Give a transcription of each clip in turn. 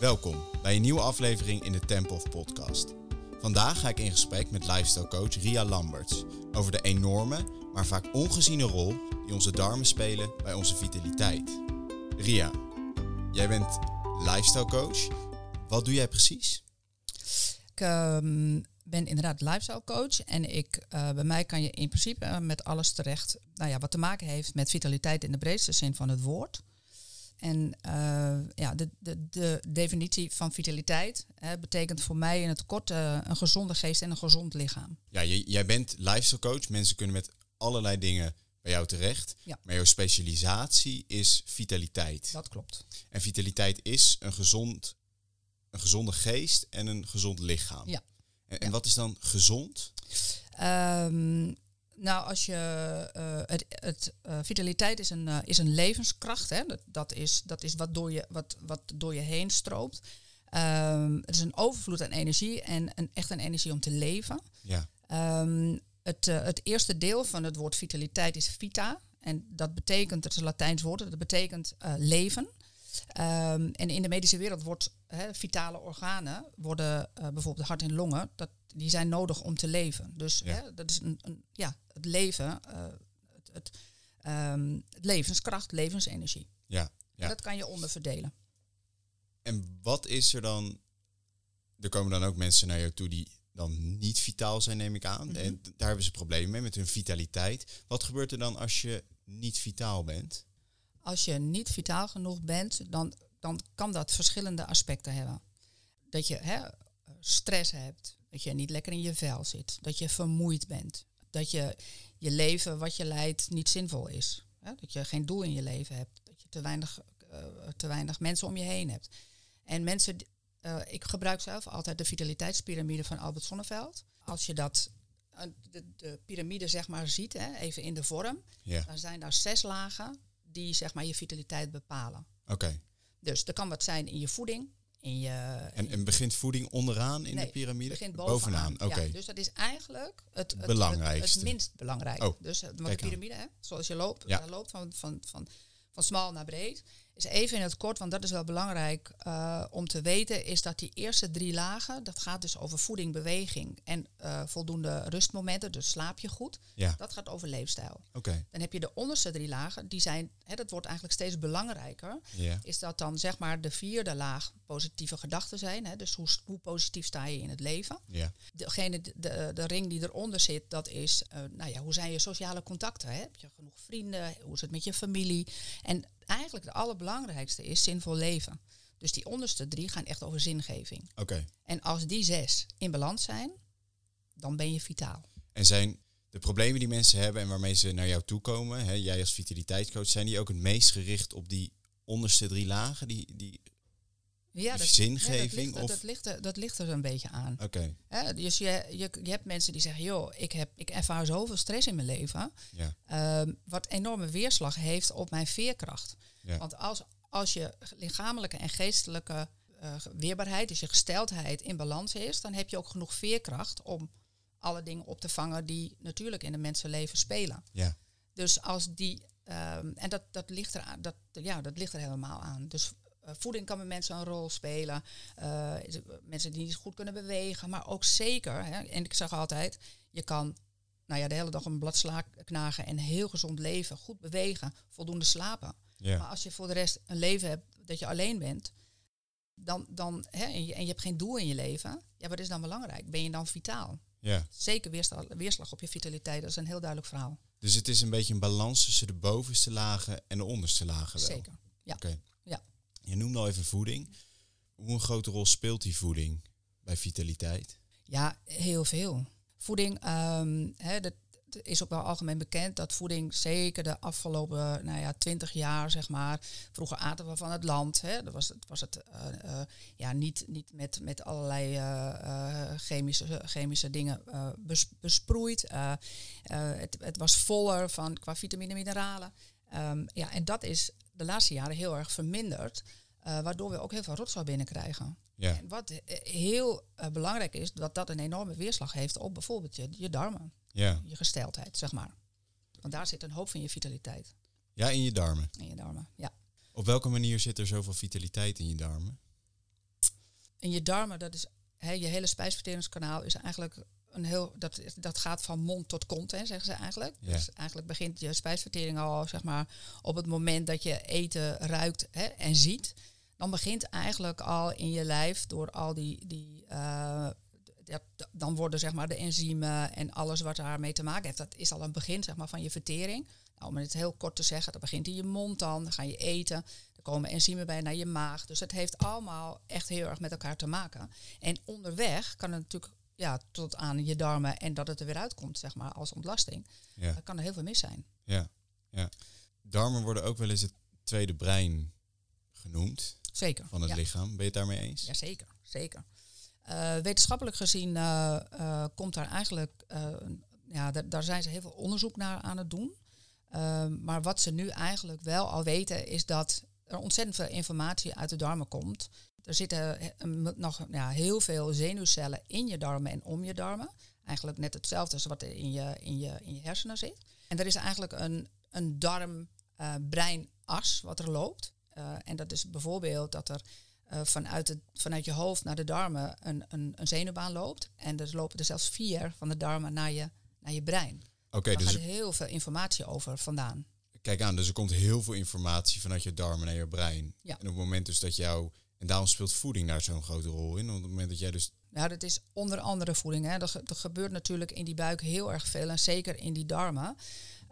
Welkom bij een nieuwe aflevering in de Temple of Podcast. Vandaag ga ik in gesprek met lifestyle coach Ria Lamberts over de enorme, maar vaak ongeziene rol die onze darmen spelen bij onze vitaliteit. Ria, jij bent lifestyle coach. Wat doe jij precies? Ik ehm, ben inderdaad lifestyle coach en ik, uh, bij mij kan je in principe met alles terecht nou ja, wat te maken heeft met vitaliteit in de breedste zin van het woord. En uh, ja, de, de, de definitie van vitaliteit hè, betekent voor mij in het kort uh, een gezonde geest en een gezond lichaam. Ja, jij bent lifestyle coach. Mensen kunnen met allerlei dingen bij jou terecht. Ja. Maar jouw specialisatie is vitaliteit. Dat klopt. En vitaliteit is een, gezond, een gezonde geest en een gezond lichaam. Ja. En, en wat is dan gezond? Um, nou, als je uh, het, het uh, vitaliteit is een, uh, is een levenskracht. Hè? Dat, dat, is, dat is wat door je, wat, wat door je heen stroomt. Um, het is een overvloed aan energie en een, echt een energie om te leven. Ja. Um, het, het eerste deel van het woord vitaliteit is vita. En dat betekent, het is een Latijns woord, dat betekent leven. Um, en in de medische wereld wordt hè, vitale organen, worden bijvoorbeeld hart en longen, dat, die zijn nodig om te leven. Dus Ja. hè, dat is een, een, ja, het leven, uh, het, het, um, levenskracht, levensenergie. Ja. dat kan je onderverdelen. En wat is er dan? Er komen dan ook mensen naar jou toe die dan niet vitaal zijn, neem ik aan. Mhm. En daar hebben ze problemen mee met hun vitaliteit. Wat gebeurt er dan als je niet vitaal bent? Als je niet vitaal genoeg bent, dan, dan kan dat verschillende aspecten hebben. Dat je hè, stress hebt, dat je niet lekker in je vel zit, dat je vermoeid bent, dat je je leven wat je leidt niet zinvol is. Hè? Dat je geen doel in je leven hebt, dat je te weinig, uh, te weinig mensen om je heen hebt. En mensen, uh, ik gebruik zelf altijd de vitaliteitspyramide van Albert Sonneveld. Als je dat, uh, de, de piramide zeg maar ziet, hè, even in de vorm, dan zijn daar zes lagen die zeg maar je vitaliteit bepalen. Oké. Dus er kan wat zijn in je voeding, in je... En, en begint voeding onderaan in Nee, de piramide? begint bovenaan. Oké. Ja, dus dat is eigenlijk het, het, Belangrijkste. Het, het minst belangrijk. Oh, dus eh, de piramide, hè, zoals je loopt, Ja. loopt van, van, van, van smal naar breed, is even in het kort, want dat is wel belangrijk uh, om te weten, is dat die eerste drie lagen, dat gaat dus over voeding, beweging en uh, voldoende rustmomenten, dus slaap je goed. Ja. Dat gaat over leefstijl. Oké. Dan heb je de onderste drie lagen, die zijn, hè, dat wordt eigenlijk steeds belangrijker. Ja. Is dat dan zeg maar de vierde laag positieve gedachten zijn. Hè? Dus hoe, hoe positief sta je in het leven. Ja. Degene, de, de, de ring die eronder zit, dat is, uh, nou ja, hoe zijn je sociale contacten? Hè? Heb je genoeg vrienden? Hoe is het met je familie? En eigenlijk het allerbelangrijkste is zinvol leven. Dus die onderste drie gaan echt over zingeving. Oké. En als die zes in balans zijn, dan ben je vitaal. En zijn de problemen die mensen hebben en waarmee ze naar jou toe komen, hè, jij als vitaliteitscoach, zijn die ook het meest gericht op die onderste drie lagen? Die, die Ja, dat, zingeving? ja, dat, ligt, of? dat, ligt er, dat ligt er een beetje aan. Oké. Dus je, je, je hebt mensen die zeggen, joh, ik, heb, ik ervaar zoveel stress in mijn leven. Ja. ehm, wat enorme weerslag heeft op mijn veerkracht. Ja. Want als, als je lichamelijke en geestelijke eh, weerbaarheid, dus je gesteldheid in balans is, dan heb je ook genoeg veerkracht om alle dingen op te vangen die natuurlijk in een mensenleven spelen. Ja. Dus als die, ehm, en dat, dat, ligt er aan, dat, ja, dat ligt er helemaal aan. Dus voeding kan bij mensen een rol spelen. Uh, mensen die niet goed kunnen bewegen. Maar ook zeker, hè, en ik zeg altijd, je kan nou ja, de hele dag een blad sla knagen en heel gezond leven, goed bewegen, voldoende slapen. Maar als je voor de rest een leven hebt dat je alleen bent, dan, dan, hè, en, je, en je hebt geen doel in je leven, ja, wat is dan belangrijk? Ben je dan vitaal? Ja. Zeker weerslag, weerslag op je vitaliteit, dat is een heel duidelijk verhaal. Dus het is een beetje een balans tussen de bovenste lagen en de onderste lagen wel? Zeker, ja. Oké. ja. Je noemde al even voeding. Hoe een grote rol speelt die voeding bij vitaliteit? Ja, heel veel. Voeding, um, hè, dat is ook wel algemeen bekend dat voeding zeker de afgelopen nou ja, twintig jaar, zeg maar, vroeger aten we van het land. Hè, dat was, was het uh, uh, ja, niet, niet met, met allerlei uh, chemische, chemische dingen bes, besproeid. Het, het, was voller van qua vitamine en mineralen. Um, ja, en dat is de laatste jaren heel erg verminderd. Uh, waardoor we ook heel veel rotzooi binnenkrijgen. Ja. En wat heel uh, belangrijk is, dat dat een enorme weerslag heeft op bijvoorbeeld je, je darmen. Ja. Je gesteldheid, zeg maar. Want daar zit een hoop van je vitaliteit. Ja, in je darmen. In je darmen, ja. Op welke manier zit er zoveel vitaliteit in je darmen? in je darmen, dat is je hele spijsverteringskanaal is eigenlijk een heel, dat, dat gaat van mond tot kont, hè, zeggen ze eigenlijk. Ja. Dus eigenlijk begint je spijsvertering al zeg maar, op het moment dat je eten ruikt hè, en ziet. Dan begint eigenlijk al in je lijf door al die, die eh, dan worden zeg maar de enzymen en alles wat daarmee te maken heeft, dat is al een begin zeg maar, van je vertering. Nou, om het heel kort te zeggen, dat begint in je mond dan, dan ga je eten, er komen enzymen bij naar je maag. Dus het heeft allemaal echt heel erg met elkaar te maken. En onderweg kan het natuurlijk ja, tot aan je darmen en dat het er weer uitkomt, zeg maar, als ontlasting. Ja. Dan kan er heel veel mis zijn. Ja, ja. Darmen worden ook wel eens het tweede brein genoemd Zeker. van het ja. lichaam. Ben je het daarmee eens? Ja, zeker. zeker. Eh, wetenschappelijk gezien eh, eh, komt daar eigenlijk, ja, daar, zijn ze heel veel onderzoek naar aan het doen. Maar wat ze nu eigenlijk wel al weten, is dat er ontzettend veel informatie uit de darmen komt. Er zitten nog ja, heel veel zenuwcellen in je darmen en om je darmen. Eigenlijk net hetzelfde als wat er in je, in je, in je hersenen zit. En er is eigenlijk een, een darm-breinas wat er loopt. Eh, en dat is bijvoorbeeld dat er eh, vanuit, het, vanuit je hoofd naar de darmen een, een, een zenuwbaan loopt. En er lopen er zelfs vier van de darmen naar je, naar je brein. Oké, Daar dus gaat heel veel informatie over vandaan. Kijk aan, dus er komt heel veel informatie vanuit je darmen naar je brein. Ja. En op het moment dus dat jou, en daarom speelt voeding daar zo'n grote rol in. Op het moment dat jij dus, Nou, dat is onder andere voeding. Hè. Er, er gebeurt natuurlijk in die buik heel erg veel. En zeker in die darmen.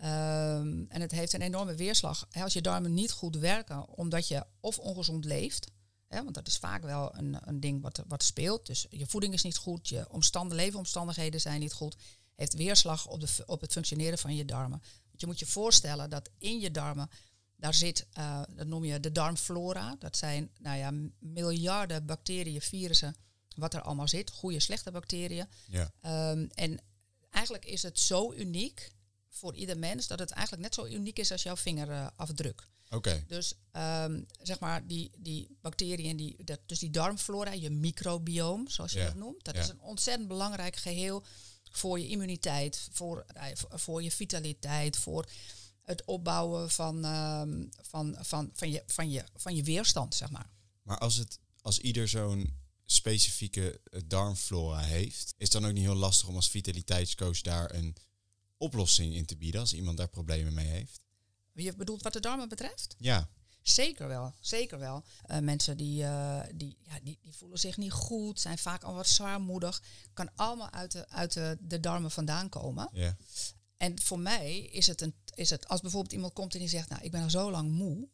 Ehm, en het heeft een enorme weerslag. Hè, als je darmen niet goed werken, omdat je of ongezond leeft. Hè, want dat is vaak wel een, een ding wat, wat speelt. Dus je voeding is niet goed, je omstand, leefomstandigheden zijn niet goed. Heeft weerslag op, de, op het functioneren van je darmen. Je moet je voorstellen dat in je darmen, daar zit, eh, dat noem je de darmflora. Dat zijn nou ja, miljarden bacteriën, virussen, wat er allemaal zit. Goede, slechte bacteriën. ja, Ehm, en eigenlijk is het zo uniek voor ieder mens dat het eigenlijk net zo uniek is als jouw vingerafdruk. oké, Dus ehm, zeg maar die, die bacteriën, die, dat, dus die darmflora, je microbioom, zoals je dat noemt, dat is een ontzettend belangrijk geheel voor je immuniteit, voor, eh, voor- je vitaliteit, voor het opbouwen van, ehm, van, van, van, je, van, je, van je weerstand, zeg maar. maar als, het, als ieder zo'n specifieke eh, darmflora heeft, is het dan ook niet heel lastig om als vitaliteitscoach daar een oplossing in te bieden als iemand daar problemen mee heeft? Je bedoelt wat de darmen betreft? Ja, Zeker wel, zeker wel. Eh, mensen die, eh, die, ja, die, die voelen zich niet goed, zijn vaak al wat zwaarmoedig. Kan allemaal uit de, uit de, de darmen vandaan komen. ja, En voor mij is het, een, is het, als bijvoorbeeld iemand komt en die zegt, nou, ik ben al zo lang moe.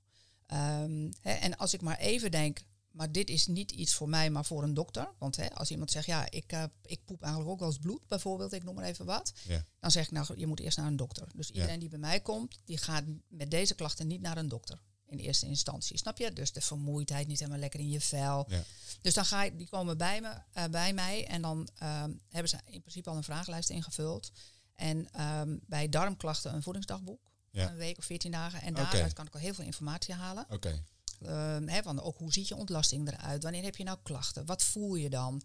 Ehm, hè, en als ik maar even denk, maar dit is niet iets voor mij, maar voor een dokter. Want hè, als iemand zegt, ja, ik, eh, ik poep eigenlijk ook wel eens bloed, bijvoorbeeld, ik noem maar even wat. ja, Dan zeg ik, nou, je moet eerst naar een dokter. Dus iedereen die bij mij komt, die gaat met deze klachten niet naar een dokter. In eerste instantie, snap je? Dus de vermoeidheid, niet helemaal lekker in je vel. ja, Dus dan ga ik, die komen bij, me, eh, bij mij en dan ehm, hebben ze in principe al een vragenlijst ingevuld. En ehm, bij darmklachten een voedingsdagboek. Ja. Een week of 14 dagen. En daaruit kan ik al heel veel informatie halen. oké, Ehm, hè, van ook hoe ziet je ontlasting eruit? Wanneer heb je nou klachten? Wat voel je dan?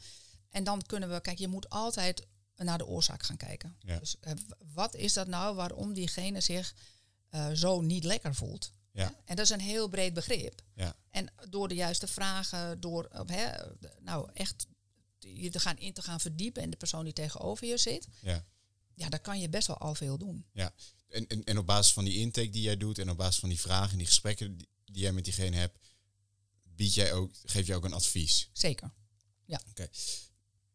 En dan kunnen we, kijk, je moet altijd naar de oorzaak gaan kijken. Ja. Dus eh, wat is dat nou waarom diegene zich eh, zo niet lekker voelt? Ja. En dat is een heel breed begrip. ja, En door de juiste vragen, door eh, hè, nou echt je te gaan in te gaan verdiepen en de persoon die tegenover je zit, ja. ja, daar kan je best wel al veel doen. Ja, en, en, en op basis van die intake die jij doet en op basis van die vragen en die gesprekken die, die jij met diegene hebt, bied jij ook, geef je ook een advies. Zeker. Ja. Oké.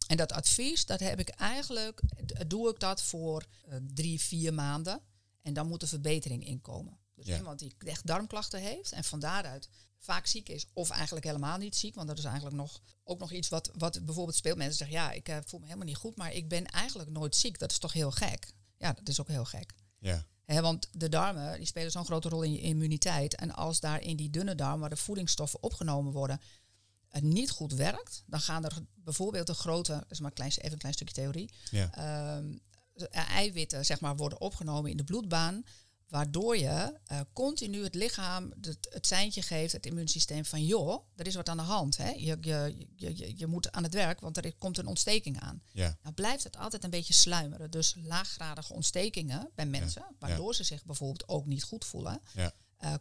En dat advies, dat heb ik eigenlijk, doe ik dat voor eh, drie, vier maanden. En dan moet er verbetering inkomen. Dus Ja. iemand die echt darmklachten heeft en van daaruit vaak ziek is, of eigenlijk helemaal niet ziek, want dat is eigenlijk nog, ook nog iets wat, wat bijvoorbeeld speelt. Mensen zeggen, ja, ik eh, voel me helemaal niet goed, maar ik ben eigenlijk nooit ziek. Dat is toch heel gek? Ja, dat is ook heel gek. Ja, want de darmen die spelen zo'n grote rol in je immuniteit. En als daar in die dunne darm, waar de voedingsstoffen opgenomen worden, het niet goed werkt, dan gaan er bijvoorbeeld een grote, dat is maar een klein, even een klein stukje theorie, ja, ehm, eiwitten zeg maar, worden opgenomen in de bloedbaan, waardoor je eh, continu het lichaam het, het seintje geeft, het immuunsysteem van joh, er is wat aan de hand. Hè? Je, je, je, je, je moet aan het werk, want er komt een ontsteking aan. ja, Nou blijft het altijd een beetje sluimeren. Dus laaggradige ontstekingen bij mensen, waardoor ze zich bijvoorbeeld ook niet goed voelen, ja, eh,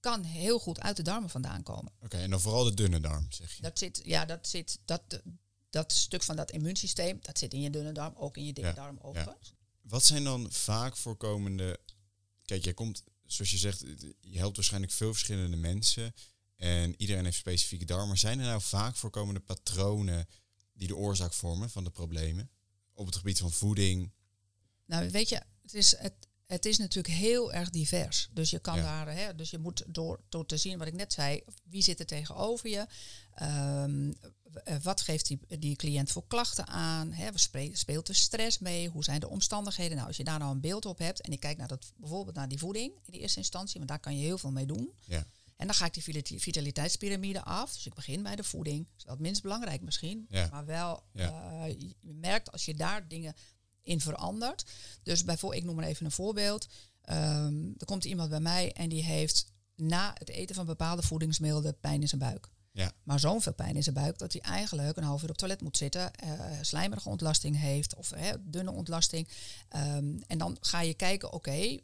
kan heel goed uit de darmen vandaan komen. Oké, en dan vooral de dunne darm, zeg je? Dat zit, ja, dat zit, dat, dat stuk van dat immuunsysteem, dat zit in je dunne darm, ook in je dikke darm overigens. Wat zijn dan vaak voorkomende... Kijk, jij komt, zoals je zegt, je helpt waarschijnlijk veel verschillende mensen. En iedereen heeft specifieke darmen. Zijn er nou vaak voorkomende patronen die de oorzaak vormen van de problemen? Op het gebied van voeding? Nou, weet je, het is, het, het is natuurlijk heel erg divers. Dus je kan daar, hè, dus je moet door, door te zien wat ik net zei, wie zit er tegenover je? Um, wat geeft die, die cliënt voor klachten aan? Hè, speelt er stress mee? Hoe zijn de omstandigheden? Nou, als je daar nou een beeld op hebt en ik kijk naar dat, bijvoorbeeld naar die voeding in de eerste instantie, want daar kan je heel veel mee doen. Ja. En dan ga ik die vitaliteitspyramide af. Dus ik begin bij de voeding. Dat is wel het minst belangrijk misschien. Maar wel, uh, je merkt als je daar dingen in verandert. Dus bijvoorbeeld, ik noem maar even een voorbeeld. Um, er komt iemand bij mij en die heeft na het eten van bepaalde voedingsmiddelen pijn in zijn buik. Ja. Maar zo'n veel pijn in zijn buik dat hij eigenlijk een half uur op toilet moet zitten, uh, slijmerige ontlasting heeft of uh, dunne ontlasting. Um, en dan ga je kijken, oké,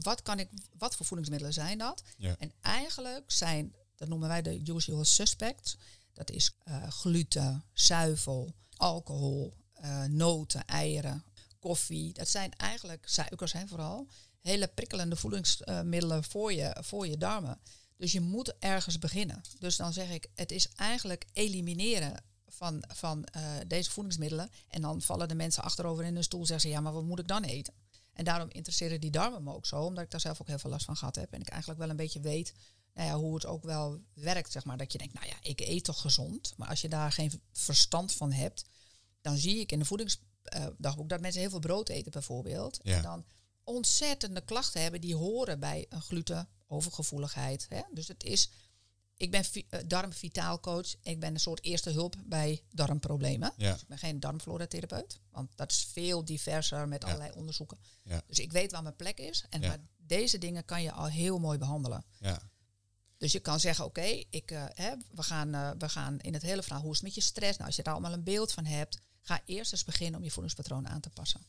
wat, kan ik, wat voor voedingsmiddelen zijn dat? Ja. En eigenlijk zijn, dat noemen wij de usual suspects. Dat is uh, gluten, zuivel, alcohol, uh, noten, eieren, koffie. Dat zijn eigenlijk suikers hè, vooral. Hele prikkelende voedingsmiddelen voor je, voor je darmen. Dus je moet ergens beginnen. Dus dan zeg ik, het is eigenlijk elimineren van, van uh, deze voedingsmiddelen. En dan vallen de mensen achterover in hun stoel en zeggen ze, ja, maar wat moet ik dan eten? En daarom interesseren die darmen me ook zo, omdat ik daar zelf ook heel veel last van gehad heb. En ik eigenlijk wel een beetje weet nou ja, hoe het ook wel werkt. Zeg maar. Dat je denkt, nou ja, ik eet toch gezond. Maar als je daar geen verstand van hebt, dan zie ik in de voedingsdagboek dat mensen heel veel brood eten bijvoorbeeld. Ja. En dan ontzettende klachten hebben die horen bij een glutenovergevoeligheid. Hè? Dus het is, ik ben uh, darmvitaalcoach. Ik ben een soort eerste hulp bij darmproblemen. Ja. Dus ik ben geen darmfloratherapeut. Want dat is veel diverser met allerlei onderzoeken. Ja. Dus ik weet waar mijn plek is. En maar deze dingen kan je al heel mooi behandelen. Ja. Dus je kan zeggen, oké, ik uh, we, gaan, uh, we gaan in het hele verhaal, hoe is het met je stress? Nou, als je daar allemaal een beeld van hebt, ga eerst eens beginnen om je voedingspatroon aan te passen.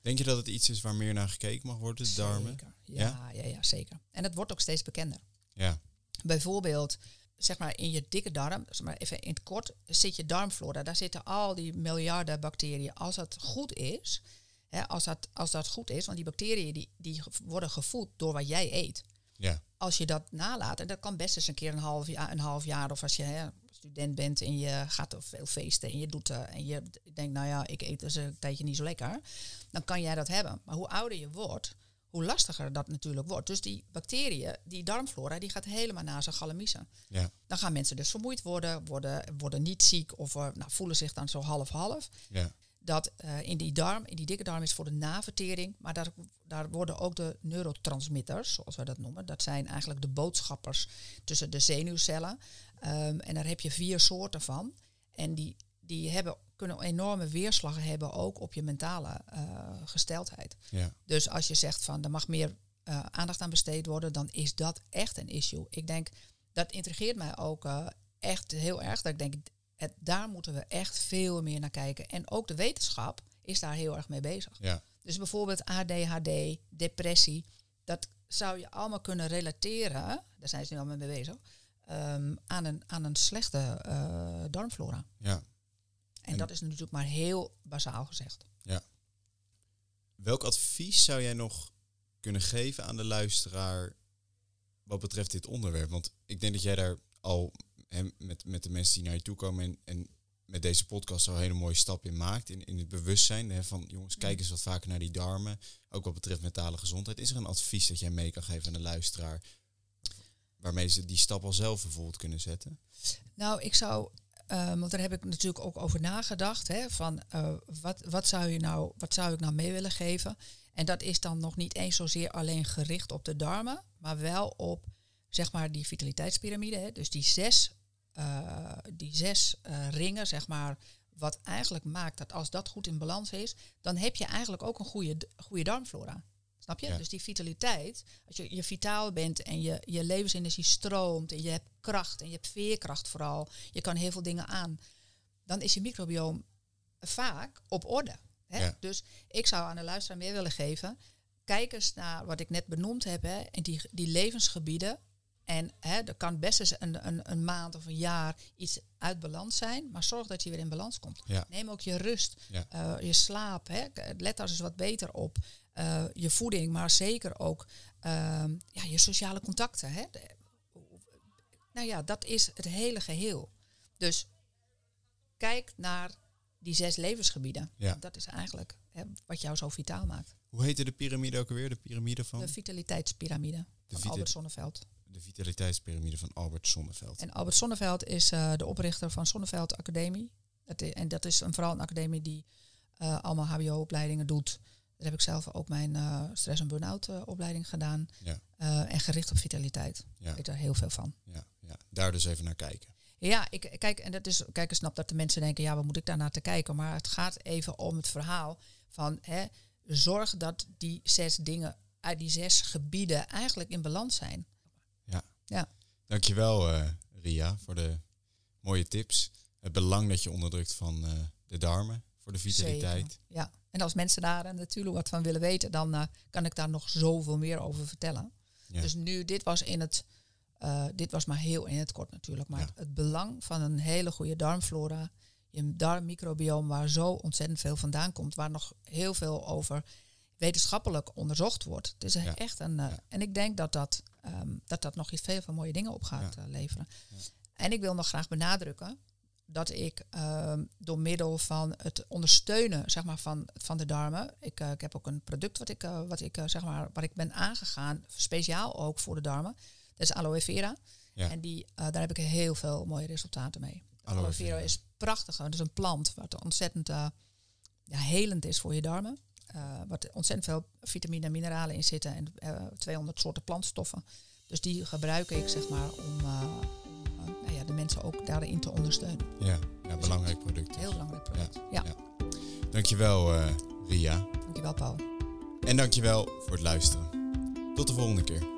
Denk je dat het iets is waar meer naar gekeken mag worden, de darmen? Ja, ja, ja, zeker. En het wordt ook steeds bekender. Ja. Bijvoorbeeld, zeg maar in je dikke darm, zeg maar even in het kort, zit je darmflora. Daar zitten al die miljarden bacteriën. Als dat goed is, hè, als, dat, als dat goed is, want die bacteriën die, die worden gevoed door wat jij eet. Ja. Als je dat nalaat, en dat kan best eens een keer een half jaar, een half jaar of als je hè, student bent en je gaat op veel feesten en je doet uh, en je denkt, nou ja, ik eet dus een tijdje niet zo lekker, dan kan jij dat hebben. Maar hoe ouder je wordt, hoe lastiger dat natuurlijk wordt. Dus die bacteriën, die darmflora, die gaat helemaal naar zijn galamiezen. Ja. Dan gaan mensen dus vermoeid worden, worden, worden niet ziek of uh, nou, voelen zich dan zo half-half. Ja. Dat uh, in die darm, in die dikke darm is voor de navertering, maar daar, daar worden ook de neurotransmitters, zoals wij dat noemen. Dat zijn eigenlijk de boodschappers tussen de zenuwcellen. Um, en daar heb je vier soorten van. En die, die hebben, kunnen enorme weerslag hebben ook op je mentale uh, gesteldheid. Ja. Dus als je zegt van er mag meer uh, aandacht aan besteed worden, dan is dat echt een issue. Ik denk, dat intrigeert mij ook uh, echt heel erg. Dat ik denk, het, daar moeten we echt veel meer naar kijken. En ook de wetenschap is daar heel erg mee bezig. Ja. Dus bijvoorbeeld ADHD, depressie, dat zou je allemaal kunnen relateren, daar zijn ze nu al mee bezig, um, aan, een, aan een slechte uh, darmflora. Ja. En, en, dat is natuurlijk maar heel basaal gezegd. Ja. Welk advies zou jij nog kunnen geven aan de luisteraar wat betreft dit onderwerp? Want ik denk dat jij daar al met, met de mensen die naar je toe komen en, en met deze podcast al een hele mooie stap in maakt. In, in het bewustzijn hè, van jongens, kijk eens wat vaker naar die darmen. Ook wat betreft mentale gezondheid. Is er een advies dat jij mee kan geven aan de luisteraar? Waarmee ze die stap al zelf bijvoorbeeld kunnen zetten? Nou, ik zou, uh, want daar heb ik natuurlijk ook over nagedacht. Hè, van uh, wat, wat, zou je nou, wat zou ik nou mee willen geven? En dat is dan nog niet eens zozeer alleen gericht op de darmen, maar wel op zeg maar die vitaliteitspyramide. Hè, dus die zes uh, die zes ringen, zeg maar, wat eigenlijk maakt dat als dat goed in balans is, dan heb je eigenlijk ook een goede, goede darmflora. Snap je? Ja. Dus die vitaliteit, als je, je vitaal bent en je, je levensenergie stroomt en je hebt kracht en je hebt veerkracht vooral, je kan heel veel dingen aan, dan is je microbioom vaak op orde. Hè? Ja. Dus ik zou aan de luisteraar meer willen geven, kijk eens naar wat ik net benoemd heb, hè, en die, die levensgebieden, En hè, er kan best eens een, een, een maand of een jaar iets uit balans zijn, maar zorg dat je weer in balans komt. Ja. Neem ook je rust, Ja. eh, je slaap. Hè. Let daar eens wat beter op. Eh, je voeding, maar zeker ook ehm, ja, je sociale contacten. Hè. De- nou ja, dat is het hele geheel. Dus kijk naar die zes levensgebieden. Ja. Dat is eigenlijk hè, wat jou zo vitaal maakt. Hoe heette de piramide ook alweer? De piramide van De vitaliteitspyramide de, van Albert Sonneveld. De vitaliteitspyramide van Albert Sonneveld. En Albert Sonneveld is eh, de oprichter van Sonneveld Academie. Dat en dat is een, vooral een academie die eh, allemaal hbo-opleidingen doet. Daar heb ik zelf ook mijn eh, stress- en burn-out opleiding gedaan. Ja. En gericht op vitaliteit. Ja. Ik weet daar heel veel van. Ja, ja, daar dus even naar kijken. Ja, ik, kijk, en dat is, kijk, ik snap dat de mensen denken, ja, wat moet ik daar naar te kijken? Maar het gaat even om het verhaal van, hè, zorg dat die zes dingen uit die zes gebieden eigenlijk in balans zijn. Dankjewel eh Ria voor de mooie tips. Het belang dat je onderdrukt van eh, de darmen voor de vitaliteit. Zeker, Ja, en als mensen daar eh, natuurlijk wat van willen weten, dan kan ik daar nog zoveel meer over vertellen. Ja. Dus nu, dit was in het, dit was maar heel in het kort natuurlijk, maar Ja. het belang van een hele goede darmflora, je darmmicrobiome waar zo ontzettend veel vandaan komt, waar nog heel veel over wetenschappelijk onderzocht wordt. Het is Ja. echt een, Ja. en ik denk dat dat, ehm, dat dat nog iets veel van mooie dingen op gaat Ja. eh, leveren. Ja. En ik wil nog graag benadrukken dat ik ehm, door middel van het ondersteunen zeg maar, van, van de darmen. Ik, eh, ik heb ook een product wat ik, eh, wat ik, zeg maar, waar ik ben aangegaan, speciaal ook voor de darmen. Dat is aloe vera. Ja. En die, daar heb ik heel veel mooie resultaten mee. Aloe Aloe, vera is prachtig. Het is een plant wat ontzettend ja, helend is voor je darmen. Eh wat ontzettend veel vitamine en mineralen in zitten. En eh 200 soorten plantstoffen. Dus die gebruik ik zeg maar om, eh, eh, nou ja, de mensen ook daarin te ondersteunen. Ja, ja belangrijk product. Heel belangrijk product. Ja, ja. Dankjewel eh Ria. dankjewel Paul. En dankjewel voor het luisteren. Tot de volgende keer.